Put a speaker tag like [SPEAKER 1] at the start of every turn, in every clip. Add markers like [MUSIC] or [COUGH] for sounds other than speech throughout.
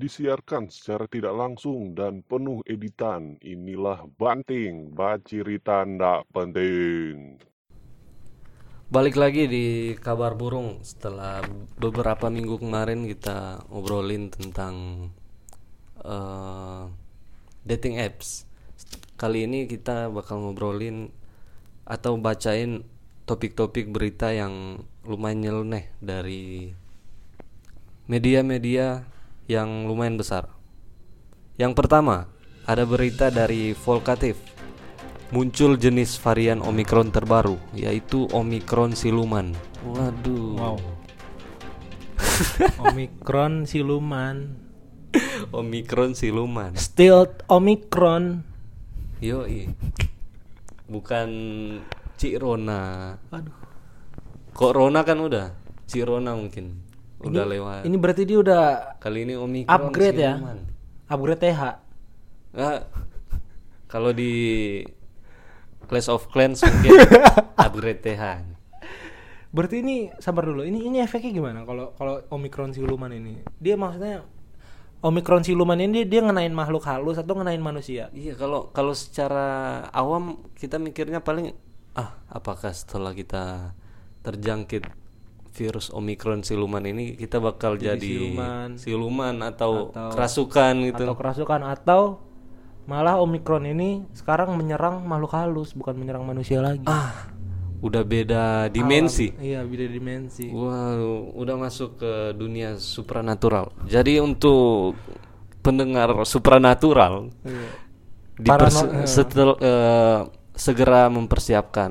[SPEAKER 1] Disiarkan secara tidak langsung dan penuh editan. Inilah Banting, baciri tanda penting.
[SPEAKER 2] Balik lagi di kabar burung setelah beberapa minggu kemarin kita ngobrolin tentang eh, dating apps. Kali ini kita bakal ngobrolin atau bacain topik-topik berita yang lumayan nyeleneh dari media-media yang lumayan besar. Yang pertama, ada berita dari Volkatif. Muncul jenis varian Omikron terbaru, yaitu Omikron siluman. Waduh.
[SPEAKER 3] Wow. [LAUGHS] Omikron siluman.
[SPEAKER 2] Omikron siluman.
[SPEAKER 3] Still Omikron.
[SPEAKER 2] Yoi. Bukan Cik Rona.
[SPEAKER 3] Aduh.
[SPEAKER 2] Kok Rona kan udah? Cik Rona mungkin. Udah
[SPEAKER 3] ini,
[SPEAKER 2] lewat.
[SPEAKER 3] Ini berarti dia udah
[SPEAKER 2] Kali ini Omikron
[SPEAKER 3] upgrade ya.
[SPEAKER 2] siluman.
[SPEAKER 3] Upgrade TH.
[SPEAKER 2] Nggak, kalau di Clash of Clans mungkin [LAUGHS] upgrade TH.
[SPEAKER 3] Berarti ini sabar dulu. Ini ini efeknya gimana kalau kalau Omikron siluman ini? Dia maksudnya Omikron siluman ini dia, dia ngenain makhluk halus atau ngenain manusia?
[SPEAKER 2] Iya, kalau kalau secara awam kita mikirnya paling ah, apakah setelah kita terjangkit virus Omikron siluman ini kita bakal jadi,
[SPEAKER 3] Jadi siluman.
[SPEAKER 2] siluman atau,
[SPEAKER 3] Atau-
[SPEAKER 2] kerasukan gitu.
[SPEAKER 3] Atau kerasukan atau malah Omikron ini sekarang menyerang makhluk halus bukan menyerang manusia lagi.
[SPEAKER 2] ah, udah beda dimensi.
[SPEAKER 3] Alam- iya, beda dimensi.
[SPEAKER 2] Wow, udah masuk ke dunia supranatural. Jadi untuk pendengar supranatural
[SPEAKER 3] Iya.
[SPEAKER 2] dipers-
[SPEAKER 3] Paranor-
[SPEAKER 2] setel- eh, segera mempersiapkan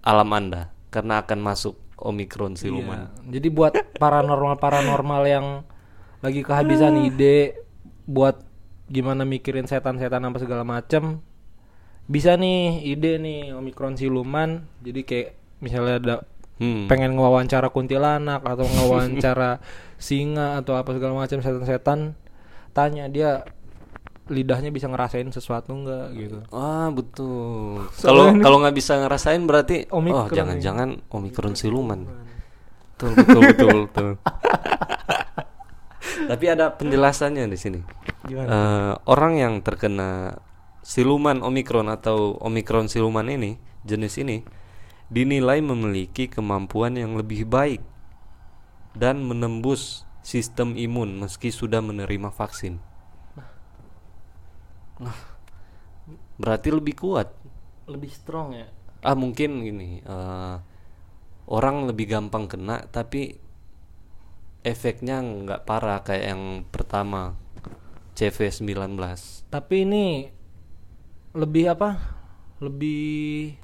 [SPEAKER 2] alam Anda karena akan masuk Omikron siluman.
[SPEAKER 3] Iya. Jadi buat paranormal paranormal yang lagi kehabisan ide buat gimana mikirin setan-setan apa segala macem bisa nih ide nih omikron siluman jadi kayak misalnya ada
[SPEAKER 2] Hmm.
[SPEAKER 3] pengen ngewawancara kuntilanak atau ngewawancara [LAUGHS] singa atau apa segala macam setan-setan tanya dia lidahnya bisa ngerasain sesuatu enggak gitu
[SPEAKER 2] Ah betul. [LAUGHS] Kalau kalau nggak bisa ngerasain berarti oh
[SPEAKER 3] Omikron
[SPEAKER 2] jangan-jangan Omikron siluman. Betul betul betul betul. [LAUGHS] Tapi ada penjelasannya di sini.
[SPEAKER 3] gimana
[SPEAKER 2] Eh, orang yang terkena siluman Omikron atau Omikron siluman ini, jenis ini dinilai memiliki kemampuan yang lebih baik dan menembus sistem imun meski sudah menerima vaksin. Nah, berarti lebih kuat.
[SPEAKER 3] lebih strong ya
[SPEAKER 2] Ah, mungkin gini, eh, orang lebih gampang kena tapi efeknya nggak parah kayak yang pertama CV19.
[SPEAKER 3] tapi ini lebih apa lebih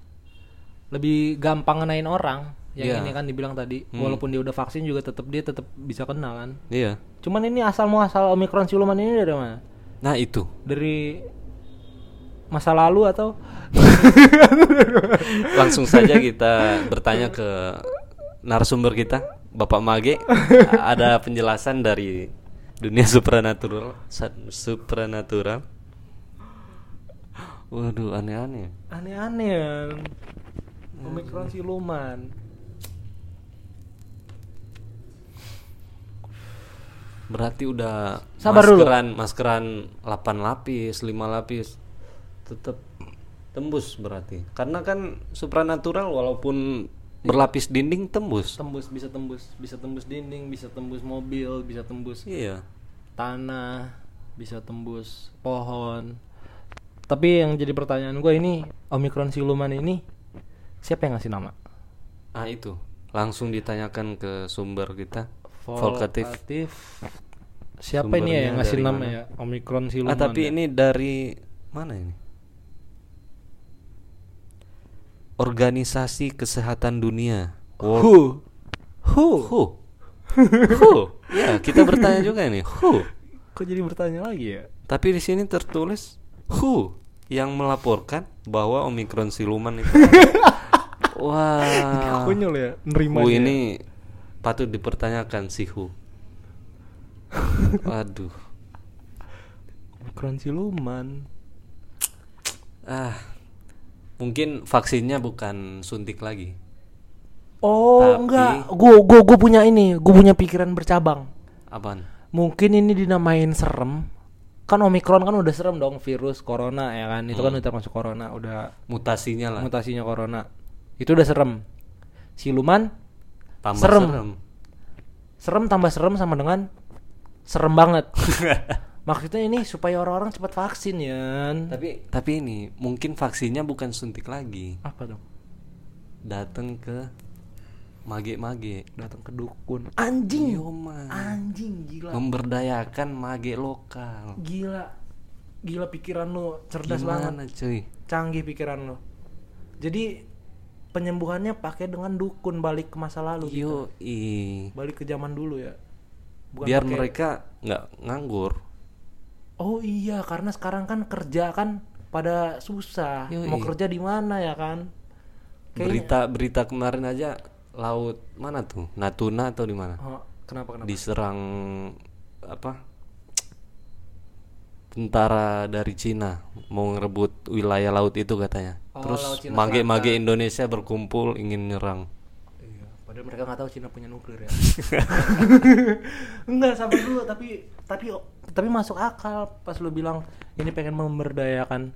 [SPEAKER 3] lebih gampang ngenain orang yang
[SPEAKER 2] Iya.
[SPEAKER 3] ini kan dibilang tadi walaupun dia udah vaksin juga tetap dia tetap bisa kena kan
[SPEAKER 2] Iya.
[SPEAKER 3] cuman ini asal muasal omikron siluman ini dari mana
[SPEAKER 2] Nah, itu.
[SPEAKER 3] dari masa lalu atau [LAUGHS]
[SPEAKER 2] Langsung saja kita bertanya ke narasumber kita, Bapak Mage. Ada penjelasan dari dunia supranatural, supranatural. Waduh, aneh-aneh.
[SPEAKER 3] aneh-aneh kan omikron siluman
[SPEAKER 2] Berarti udah
[SPEAKER 3] Sabar dulu.
[SPEAKER 2] maskeran, maskeran 8 lapis, 5 lapis tetap tembus berarti. Karena kan supranatural walaupun berlapis dinding tembus.
[SPEAKER 3] tembus bisa tembus bisa tembus dinding bisa tembus mobil bisa tembus
[SPEAKER 2] Iya.
[SPEAKER 3] tanah bisa tembus pohon tapi yang jadi pertanyaan gue ini omikron siluman ini siapa yang ngasih nama
[SPEAKER 2] Ah itu. Langsung ditanyakan ke sumber kita. Volkatif.
[SPEAKER 3] Volkatif. siapa ini ya yang
[SPEAKER 2] Sumbernya
[SPEAKER 3] ngasih nama ya omikron siluman
[SPEAKER 2] Ah tapi
[SPEAKER 3] ya?
[SPEAKER 2] ini dari mana ini? Organisasi Kesehatan Dunia. World
[SPEAKER 3] who who
[SPEAKER 2] Who? Who? Ya, kita bertanya juga nih. Who?
[SPEAKER 3] kok jadi bertanya lagi ya
[SPEAKER 2] Tapi di sini tertulis who. yang melaporkan bahwa omikron siluman itu [LAUGHS] wah
[SPEAKER 3] Konyol ya nerima
[SPEAKER 2] Wu ini patut dipertanyakan sih Hu. [LAUGHS] Waduh.
[SPEAKER 3] Omikron siluman.
[SPEAKER 2] Ah. Mungkin vaksinnya bukan suntik lagi.
[SPEAKER 3] Oh
[SPEAKER 2] Tapi-
[SPEAKER 3] enggak, gue gue gue punya ini, gue punya pikiran bercabang.
[SPEAKER 2] Apaan?
[SPEAKER 3] Mungkin ini dinamain serem. Kan omikron kan udah serem dong virus corona ya kan, itu kan udah termasuk corona, udah
[SPEAKER 2] Mutasinya lah.
[SPEAKER 3] mutasinya corona. Itu udah serem. Siluman
[SPEAKER 2] Tambah
[SPEAKER 3] serem.
[SPEAKER 2] serem.
[SPEAKER 3] serem tambah serem sama dengan serem banget. [LAUGHS] Maksudnya ini supaya orang-orang cepat vaksin ya.
[SPEAKER 2] tapi tapi ini mungkin vaksinnya bukan suntik lagi.
[SPEAKER 3] apa dong?
[SPEAKER 2] Datang ke mage-mage.
[SPEAKER 3] Datang ke dukun. Anjing.
[SPEAKER 2] Yo, man.
[SPEAKER 3] Anjing gila.
[SPEAKER 2] Memberdayakan mage lokal.
[SPEAKER 3] Gila. Gila pikiran lu cerdas banget.
[SPEAKER 2] Gimana cuy?
[SPEAKER 3] Canggih pikiran lu. Jadi penyembuhannya pakai dengan dukun balik ke masa lalu. gitu. Balik ke zaman dulu ya. Bukan
[SPEAKER 2] Biar
[SPEAKER 3] pakai-
[SPEAKER 2] mereka nggak nganggur.
[SPEAKER 3] Oh iya, karena sekarang kan kerja kan pada susah.
[SPEAKER 2] Yoi.
[SPEAKER 3] Mau kerja di mana ya kan? Kayaknya-
[SPEAKER 2] Berita berita kemarin aja laut mana tuh? Natuna atau di mana?
[SPEAKER 3] Oh, kenapa kenapa?
[SPEAKER 2] Diserang apa? Tentara dari Cina mau ngerebut wilayah laut itu katanya. Terus mage-mage Indonesia berkumpul ingin nyerang.
[SPEAKER 3] Iya, padahal mereka nggak tahu Cina punya nuklir ya. [LAUGHS] Enggak sabar dulu, tapi tapi tapi masuk akal pas lu bilang ini pengen memberdayakan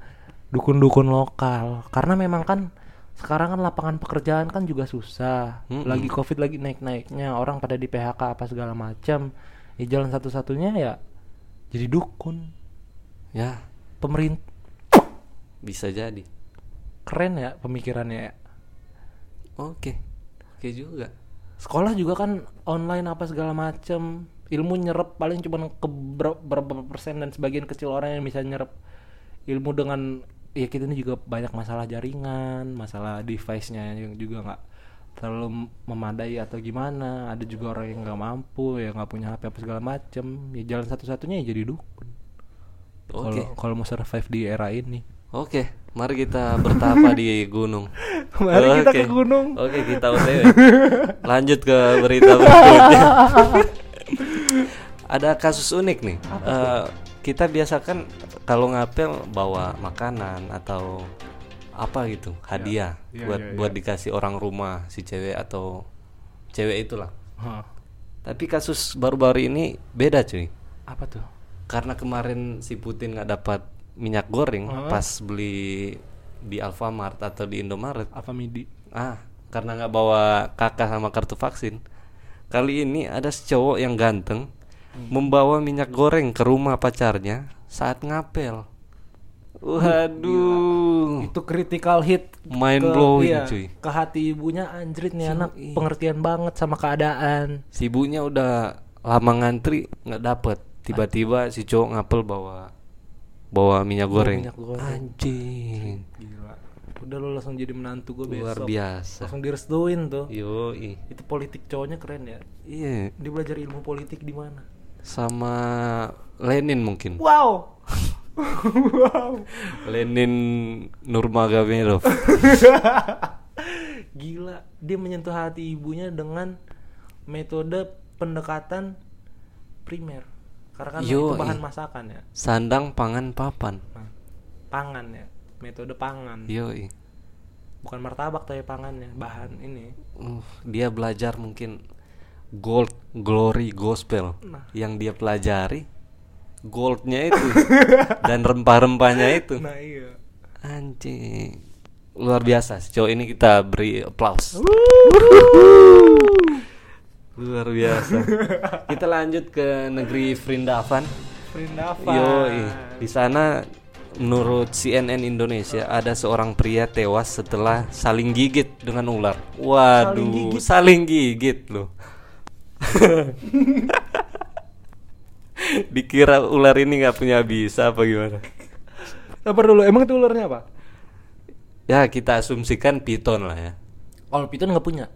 [SPEAKER 3] dukun-dukun lokal. Karena memang kan sekarang kan lapangan pekerjaan kan juga susah.
[SPEAKER 2] Mm-mm.
[SPEAKER 3] Lagi Covid lagi naik-naiknya, orang pada di PHK apa segala macam. Ya jalan satu-satunya ya jadi dukun.
[SPEAKER 2] Ya,
[SPEAKER 3] Pemerintah
[SPEAKER 2] bisa jadi.
[SPEAKER 3] Keren ya pemikirannya ya.
[SPEAKER 2] Oke. Oke juga.
[SPEAKER 3] sekolah juga kan online apa segala macem ilmu nyerap paling cuma ke ber- berapa persen dan sebagian kecil orang yang bisa nyerap ilmu dengan ya kita ini juga banyak masalah jaringan masalah device-nya yang juga nggak terlalu memadai atau gimana ada juga orang yang nggak mampu ya nggak punya HP apa segala macem ya jalan satu-satunya ya jadi dukun
[SPEAKER 2] Oke.
[SPEAKER 3] kalau kalau mau survive di era ini
[SPEAKER 2] Oke, mari kita bertapa di gunung. [LAUGHS]
[SPEAKER 3] Mari kita
[SPEAKER 2] Oke.
[SPEAKER 3] ke gunung.
[SPEAKER 2] Oke, kita OTW. Lanjut ke berita berikutnya. [LAUGHS] Ada kasus unik nih. Eh, kita biasakan kalau ngapel bawa makanan atau apa gitu, hadiah
[SPEAKER 3] Iya,
[SPEAKER 2] buat
[SPEAKER 3] iya,
[SPEAKER 2] buat dikasih orang rumah si cewek atau cewek itulah.
[SPEAKER 3] Hah,
[SPEAKER 2] Tapi kasus baru-baru ini beda cuy.
[SPEAKER 3] apa tuh
[SPEAKER 2] Karena kemarin si Putin nggak dapat minyak goreng pas beli di Alfamart atau di Indomaret.
[SPEAKER 3] apa midi
[SPEAKER 2] Ah, karena nggak bawa kakak sama kartu vaksin. Kali ini ada cowok yang ganteng membawa minyak goreng ke rumah pacarnya saat ngapel. Waduh,
[SPEAKER 3] itu critical hit
[SPEAKER 2] mind
[SPEAKER 3] ke-
[SPEAKER 2] blowing
[SPEAKER 3] iya,
[SPEAKER 2] cuy.
[SPEAKER 3] ke hati ibunya anjrit nih anak pengertian banget sama keadaan
[SPEAKER 2] Si ibunya udah lama ngantri nggak dapet. Tiba-tiba si cowok ngapel bawa bawa minyak goreng.
[SPEAKER 3] minyak goreng.
[SPEAKER 2] Anjing,
[SPEAKER 3] gila. Udah lo langsung jadi menantu gue besok.
[SPEAKER 2] luar biasa.
[SPEAKER 3] langsung direstuin tuh.
[SPEAKER 2] Yo,
[SPEAKER 3] itu politik cowoknya keren ya?
[SPEAKER 2] Iya,
[SPEAKER 3] dia belajar ilmu politik di mana?
[SPEAKER 2] Sama Lenin mungkin.
[SPEAKER 3] wow wow. [LAUGHS]
[SPEAKER 2] Lenin Nurmagomedov. [LAUGHS]
[SPEAKER 3] gila. Dia menyentuh hati ibunya dengan metode pendekatan primer karena kan
[SPEAKER 2] Yo,
[SPEAKER 3] itu bahan
[SPEAKER 2] iya.
[SPEAKER 3] masakan ya.
[SPEAKER 2] Sandang pangan papan.
[SPEAKER 3] Nah, pangan ya. Metode pangan.
[SPEAKER 2] Yoi.
[SPEAKER 3] bukan martabak tapi pangannya bahan ini.
[SPEAKER 2] Uh, dia belajar mungkin gold glory gospel.
[SPEAKER 3] Nah.
[SPEAKER 2] yang dia pelajari goldnya itu. [LAUGHS] Dan rempah-rempahnya itu.
[SPEAKER 3] Nah iya.
[SPEAKER 2] Anjing. Luar biasa. Cowok ini kita beri applause luar biasa [LAUGHS] kita lanjut ke negeri Vrindavan
[SPEAKER 3] Vrindavan
[SPEAKER 2] Yoi, di sana menurut CNN Indonesia ada seorang pria tewas setelah saling gigit dengan ular. Waduh, saling gigit, loh. [LAUGHS] Dikira ular ini nggak punya bisa apa gimana?
[SPEAKER 3] Sabar dulu, emang itu ularnya apa?
[SPEAKER 2] Ya kita asumsikan piton lah ya.
[SPEAKER 3] Kalau piton nggak punya,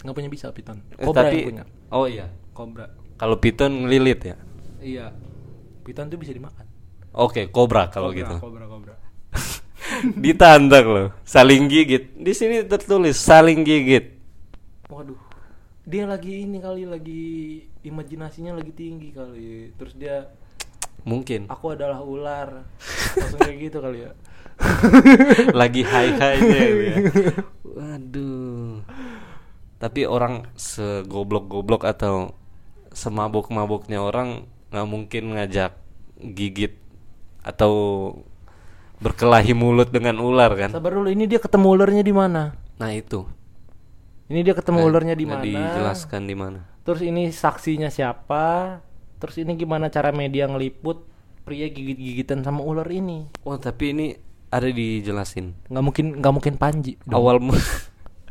[SPEAKER 3] nggak punya bisa piton.
[SPEAKER 2] Eh,
[SPEAKER 3] Kobra
[SPEAKER 2] tapi
[SPEAKER 3] yang punya.
[SPEAKER 2] oh iya,
[SPEAKER 3] Kobra.
[SPEAKER 2] kalau piton ngelilit ya.
[SPEAKER 3] Iya. Piton tuh bisa dimakan.
[SPEAKER 2] Oke, kobra kalau gitu.
[SPEAKER 3] Kobra, kobra. [LAUGHS]
[SPEAKER 2] Ditantang loh, saling gigit. Di sini tertulis saling gigit.
[SPEAKER 3] Waduh. Dia lagi ini kali lagi imajinasinya lagi tinggi kali. Terus dia
[SPEAKER 2] Mungkin
[SPEAKER 3] aku adalah ular. [LAUGHS] Langsung kayak gitu kali ya.
[SPEAKER 2] lagi high highnya gitu ya. [LAUGHS] Waduh. Tapi orang segoblok-goblok atau semabuk-mabuknya orang nggak mungkin ngajak gigit atau berkelahi mulut dengan ular kan?
[SPEAKER 3] Sabar dulu, ini dia ketemu ularnya di mana?
[SPEAKER 2] Nah itu.
[SPEAKER 3] Ini dia ketemu ularnya di mana?
[SPEAKER 2] dijelaskan di mana.
[SPEAKER 3] Terus ini saksinya siapa? Terus ini gimana cara media ngeliput pria gigit-gigitan sama ular ini?
[SPEAKER 2] Oh tapi ini ada dijelasin.
[SPEAKER 3] Nggak mungkin nggak mungkin Panji. dong.
[SPEAKER 2] Awal [LAUGHS]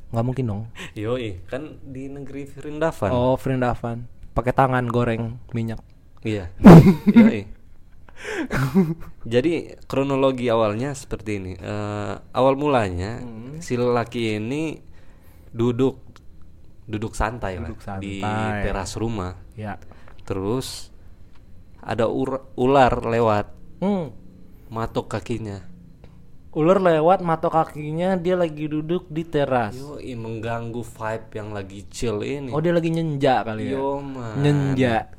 [SPEAKER 3] nggak mungkin dong.
[SPEAKER 2] Yoi, kan di negeri Vrindavan.
[SPEAKER 3] Oh, Vrindavan. Pakai tangan goreng minyak.
[SPEAKER 2] Iya. Yoi. Jadi kronologi awalnya seperti ini. Eh, awal mulanya
[SPEAKER 3] Hmm.
[SPEAKER 2] si lelaki ini duduk duduk santai lah
[SPEAKER 3] Duduk
[SPEAKER 2] di
[SPEAKER 3] santai.
[SPEAKER 2] teras rumah.
[SPEAKER 3] Ya.
[SPEAKER 2] Terus ada ular lewat
[SPEAKER 3] Hmm.
[SPEAKER 2] matok kakinya.
[SPEAKER 3] Ular lewat matok kakinya dia lagi duduk di teras.
[SPEAKER 2] Yoi, mengganggu vibe yang lagi chill ini.
[SPEAKER 3] Oh, dia lagi nyenja kali ya.
[SPEAKER 2] Yo, man.
[SPEAKER 3] Nyenja.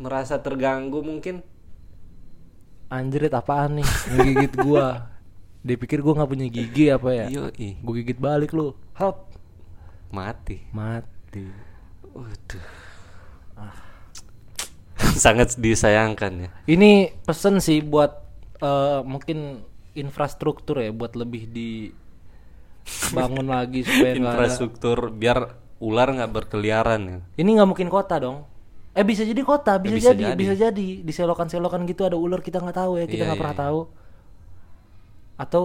[SPEAKER 2] Merasa terganggu mungkin.
[SPEAKER 3] Anjrit apaan nih ngegigit gua. Dia pikir gua nggak punya gigi apa ya?
[SPEAKER 2] Yoi,
[SPEAKER 3] Gua gigit balik lu. Help.
[SPEAKER 2] mati.
[SPEAKER 3] Mati.
[SPEAKER 2] Waduh. [LAUGHS] Sangat disayangkan ya.
[SPEAKER 3] Ini pesen sih buat eh, mungkin infrastruktur ya buat lebih di bangun lagi supaya nggak ada.
[SPEAKER 2] Infrastruktur biar ular nggak berkeliaran ya.
[SPEAKER 3] Ini nggak mungkin kota dong. Eh bisa jadi kota, bisa,
[SPEAKER 2] bisa
[SPEAKER 3] jadi,
[SPEAKER 2] jadi.
[SPEAKER 3] bisa jadi di selokan-selokan gitu ada ular kita nggak tahu ya, kita
[SPEAKER 2] Iya,
[SPEAKER 3] nggak
[SPEAKER 2] iya,
[SPEAKER 3] pernah
[SPEAKER 2] iya.
[SPEAKER 3] tahu. Atau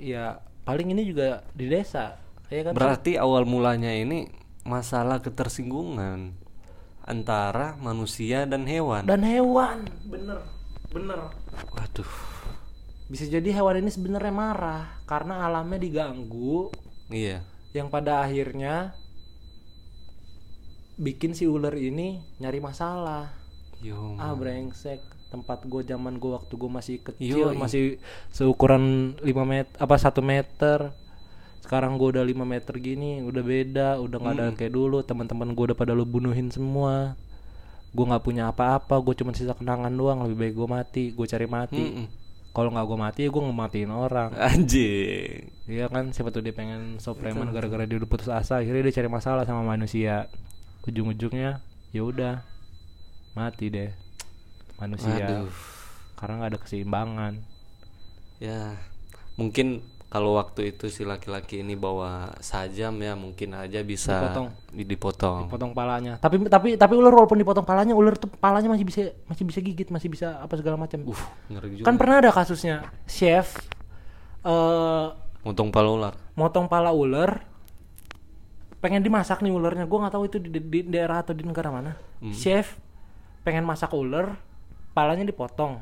[SPEAKER 3] ya paling ini juga di desa, ya kan?
[SPEAKER 2] Berarti awal mulanya ini masalah ketersinggungan antara manusia dan hewan.
[SPEAKER 3] Dan hewan, bener, bener.
[SPEAKER 2] Waduh.
[SPEAKER 3] Bisa jadi hewan ini sebenarnya marah karena alamnya diganggu,
[SPEAKER 2] Iya.
[SPEAKER 3] yang pada akhirnya bikin si ular ini nyari masalah.
[SPEAKER 2] Yo.
[SPEAKER 3] ah brengsek tempat gue zaman gue waktu gue masih kecil
[SPEAKER 2] Yoi.
[SPEAKER 3] masih seukuran 5 meter apa satu meter sekarang gue udah 5 meter gini udah beda udah nggak ada kayak dulu teman-teman gue udah pada lu bunuhin semua gue nggak punya apa-apa gue cuma sisa kenangan doang lebih baik gue mati gue cari mati
[SPEAKER 2] Mm-mm.
[SPEAKER 3] Kalau nggak gue mati gue ngematiin orang.
[SPEAKER 2] Anjing.
[SPEAKER 3] Iya kan siapa tuh dia pengen so preman gara-gara dia udah putus asa akhirnya dia cari masalah sama manusia. Ujung-ujungnya ya udah mati deh. Manusia.
[SPEAKER 2] Aduh.
[SPEAKER 3] karena nggak ada keseimbangan.
[SPEAKER 2] Ya, mungkin kalau waktu itu si laki-laki ini bawa sajam ya mungkin aja bisa
[SPEAKER 3] Dipotong.
[SPEAKER 2] di- dipotong.
[SPEAKER 3] potong palanya tapi tapi tapi ular walaupun dipotong palanya ular tuh palanya masih bisa masih bisa gigit masih bisa apa segala macam
[SPEAKER 2] Uh, ngeri juga.
[SPEAKER 3] kan pernah ada kasusnya chef eh
[SPEAKER 2] Motong pala ular.
[SPEAKER 3] motong pala ular pengen dimasak nih ularnya gue nggak tahu itu di, di daerah atau di negara mana chef pengen masak ular palanya dipotong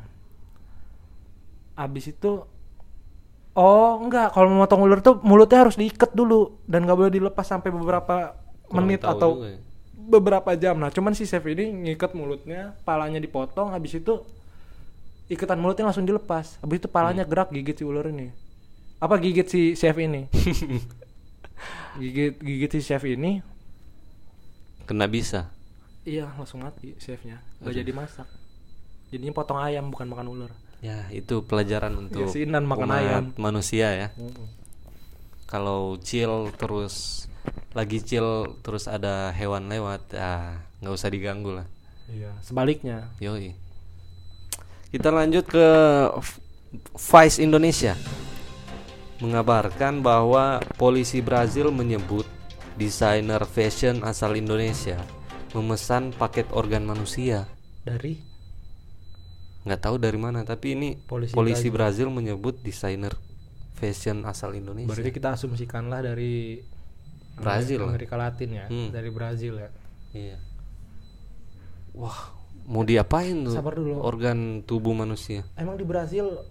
[SPEAKER 3] abis itu oh enggak. Kalau mau motong ular tuh mulutnya harus diikat dulu dan nggak boleh dilepas sampai beberapa
[SPEAKER 2] Kurang
[SPEAKER 3] menit atau
[SPEAKER 2] juga ya.
[SPEAKER 3] beberapa jam. Nah cuman si chef ini ngikat mulutnya palanya dipotong habis itu ikatan mulutnya langsung dilepas. Habis itu palanya gerak gigit si ular ini. Apa gigit si chef ini? [LAUGHS] Gigit gigit si chef ini.
[SPEAKER 2] Kena bisa.
[SPEAKER 3] iya langsung mati chefnya. Gak jadi masak. Jadinya potong ayam bukan makan ular
[SPEAKER 2] Ya, itu pelajaran untuk
[SPEAKER 3] Yasinan makan
[SPEAKER 2] umat
[SPEAKER 3] ayam.
[SPEAKER 2] manusia ya. Kalau chill terus lagi chill terus ada hewan lewat, ya nggak usah diganggu lah.
[SPEAKER 3] iya sebaliknya
[SPEAKER 2] Yoi. Kita lanjut ke Vice Indonesia. Mengabarkan bahwa polisi Brazil menyebut desainer fashion asal Indonesia memesan paket organ manusia.
[SPEAKER 3] dari
[SPEAKER 2] Nggak tahu dari mana, tapi ini
[SPEAKER 3] Polisi
[SPEAKER 2] polisi, Brazil. menyebut desainer fashion asal Indonesia.
[SPEAKER 3] berarti kita asumsikanlah dari
[SPEAKER 2] Brazil lah.
[SPEAKER 3] Amerika Latin ya
[SPEAKER 2] Hmm.
[SPEAKER 3] dari Brazil ya
[SPEAKER 2] Iya. Wah, mau diapain tuh?
[SPEAKER 3] Sabar dulu.
[SPEAKER 2] Organ tubuh manusia.
[SPEAKER 3] emang di Brazil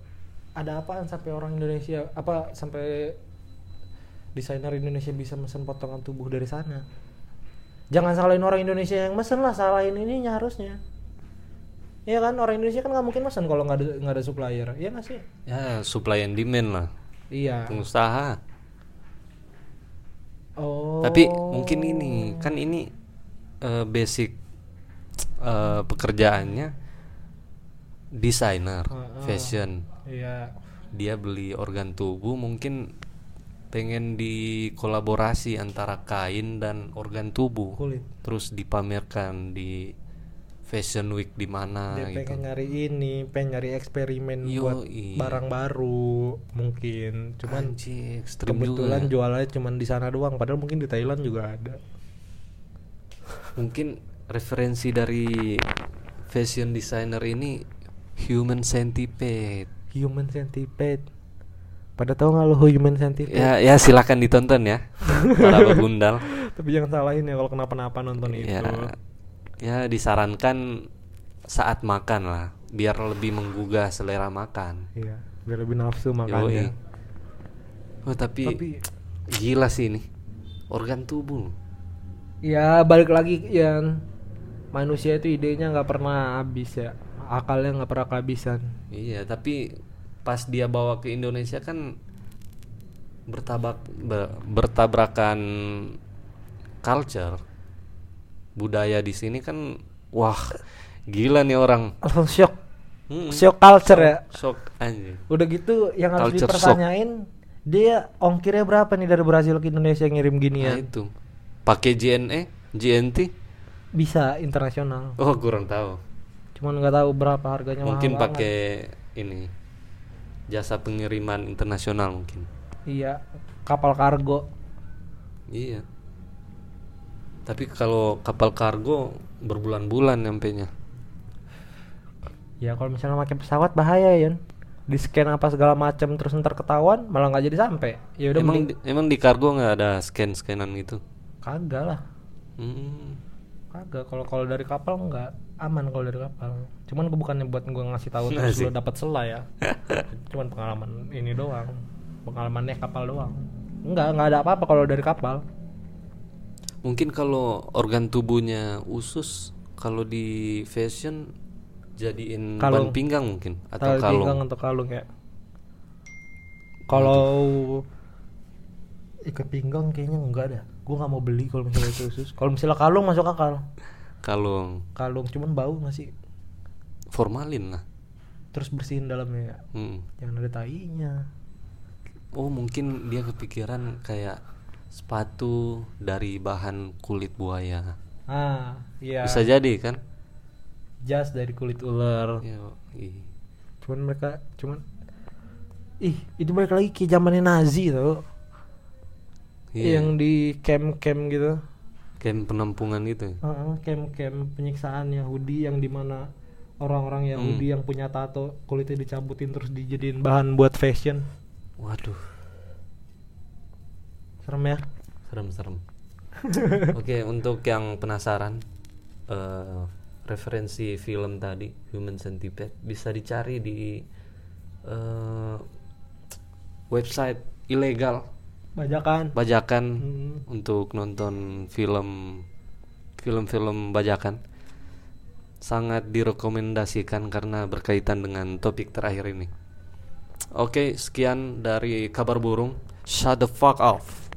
[SPEAKER 3] ada apaan sampai orang Indonesia apa sampai desainer Indonesia bisa mesen potongan tubuh dari sana jangan salahin orang Indonesia yang mesen lah salahin ininya harusnya Iya kan orang Indonesia kan nggak mungkin pesan kalau nggak ada nggak ada supplier. Iya nggak sih?
[SPEAKER 2] Ya supply and demand lah.
[SPEAKER 3] Iya.
[SPEAKER 2] Pengusaha.
[SPEAKER 3] Oh.
[SPEAKER 2] Tapi mungkin ini kan ini eh, basic eh, pekerjaannya desainer,
[SPEAKER 3] Heeh.
[SPEAKER 2] fashion.
[SPEAKER 3] Iya.
[SPEAKER 2] Dia beli organ tubuh mungkin pengen dikolaborasi antara kain dan organ tubuh.
[SPEAKER 3] Kulit.
[SPEAKER 2] Terus dipamerkan di fashion week di mana
[SPEAKER 3] Dia
[SPEAKER 2] gitu.
[SPEAKER 3] pengen nyari ini, pengen nyari eksperimen buat
[SPEAKER 2] Yoi.
[SPEAKER 3] barang baru mungkin. Cuman
[SPEAKER 2] Anjing, ekstrim juga.
[SPEAKER 3] kebetulan
[SPEAKER 2] ya.
[SPEAKER 3] jualannya cuman di sana doang. Padahal mungkin di Thailand juga ada.
[SPEAKER 2] Mungkin referensi dari fashion designer ini human centipede.
[SPEAKER 3] Human centipede. Pada tahu nggak lo human centipede?
[SPEAKER 2] Ya, ya silakan ditonton ya. [LAUGHS] Para begundal.
[SPEAKER 3] Tapi jangan salahin ya kalau kenapa-napa nonton itu.
[SPEAKER 2] Ya, disarankan saat makan lah, biar lebih menggugah selera makan.
[SPEAKER 3] Iya, biar lebih nafsu makannya.
[SPEAKER 2] Oh tapi,
[SPEAKER 3] Tapi-
[SPEAKER 2] gila sih ini organ tubuh.
[SPEAKER 3] Ya balik lagi Yan Manusia itu idenya nggak pernah habis ya Akalnya nggak pernah kehabisan
[SPEAKER 2] Iya, tapi pas dia bawa ke Indonesia kan bertabak be- bertabrakan culture budaya di sini kan wah gila nih orang.
[SPEAKER 3] Langsung shock.
[SPEAKER 2] Mm-mm.
[SPEAKER 3] Shock culture ya.
[SPEAKER 2] Shock anjing.
[SPEAKER 3] Udah gitu yang harus
[SPEAKER 2] Culture
[SPEAKER 3] dipertanyain Dia ongkirnya berapa nih dari Brazil ke Indonesia ngirim
[SPEAKER 2] nah
[SPEAKER 3] ginian
[SPEAKER 2] itu. Pakai JNE JNT
[SPEAKER 3] Bisa internasional.
[SPEAKER 2] Oh kurang tahu.
[SPEAKER 3] Cuman nggak tahu berapa harganya
[SPEAKER 2] mungkin pakai ini jasa pengiriman internasional mungkin.
[SPEAKER 3] Iya Kapal kargo.
[SPEAKER 2] Iya tapi kalau kapal kargo berbulan-bulan nyampe nya
[SPEAKER 3] Ya kalau misalnya pakai pesawat bahaya ya di scan apa segala macam terus ntar ketahuan malah nggak jadi sampai ya udah
[SPEAKER 2] emang
[SPEAKER 3] mending
[SPEAKER 2] di, emang di kargo nggak ada scan scanan gitu
[SPEAKER 3] kagak lah
[SPEAKER 2] Hmm.
[SPEAKER 3] Kagak, kalau kalau dari kapal nggak aman kalau dari kapal. Cuman gue bukannya buat gue ngasih tahu terus lo dapat sela ya. [LAUGHS] Cuman pengalaman ini doang. Pengalaman naik kapal doang. Enggak, nggak ada apa-apa kalau dari kapal.
[SPEAKER 2] Mungkin kalau organ tubuhnya usus, kalau di fashion jadiin
[SPEAKER 3] Kalung.
[SPEAKER 2] ban pinggang mungkin atau
[SPEAKER 3] Tali
[SPEAKER 2] kalung.
[SPEAKER 3] pinggang untuk kalung ya. Kalau ikat pinggang kayaknya enggak dah. Gue nggak mau beli kalau misalnya itu usus. Kalau misalnya kalung masuk akal.
[SPEAKER 2] Kalung
[SPEAKER 3] Kalung cuman bau masih
[SPEAKER 2] formalin lah.
[SPEAKER 3] terus bersihin dalamnya ya.
[SPEAKER 2] Hmm.
[SPEAKER 3] Jangan ada tainya.
[SPEAKER 2] Oh mungkin dia kepikiran kayak sepatu dari bahan kulit buaya.
[SPEAKER 3] Ah, iya.
[SPEAKER 2] Bisa jadi kan?
[SPEAKER 3] Jas dari kulit ular.
[SPEAKER 2] Ya, ih.
[SPEAKER 3] cuman mereka cuman ih itu balik lagi ke zamannya Nazi tau
[SPEAKER 2] Iya.
[SPEAKER 3] yang di camp-camp gitu
[SPEAKER 2] Kayak penampungan gitu.
[SPEAKER 3] Heeh, camp-camp penyiksaan Yahudi yang di mana orang-orang Yahudi yang punya tato kulitnya dicabutin terus dijadiin bahan buat fashion
[SPEAKER 2] Waduh,
[SPEAKER 3] serem ya
[SPEAKER 2] serem-serem. [LAUGHS] Oke, untuk yang penasaran eh, referensi film tadi Human Centipede bisa dicari di eh, website ilegal
[SPEAKER 3] bajakan
[SPEAKER 2] bajakan
[SPEAKER 3] Hmm.
[SPEAKER 2] untuk nonton film film-film bajakan sangat direkomendasikan karena berkaitan dengan topik terakhir ini. Oke, sekian dari kabar burung. Shut the fuck off.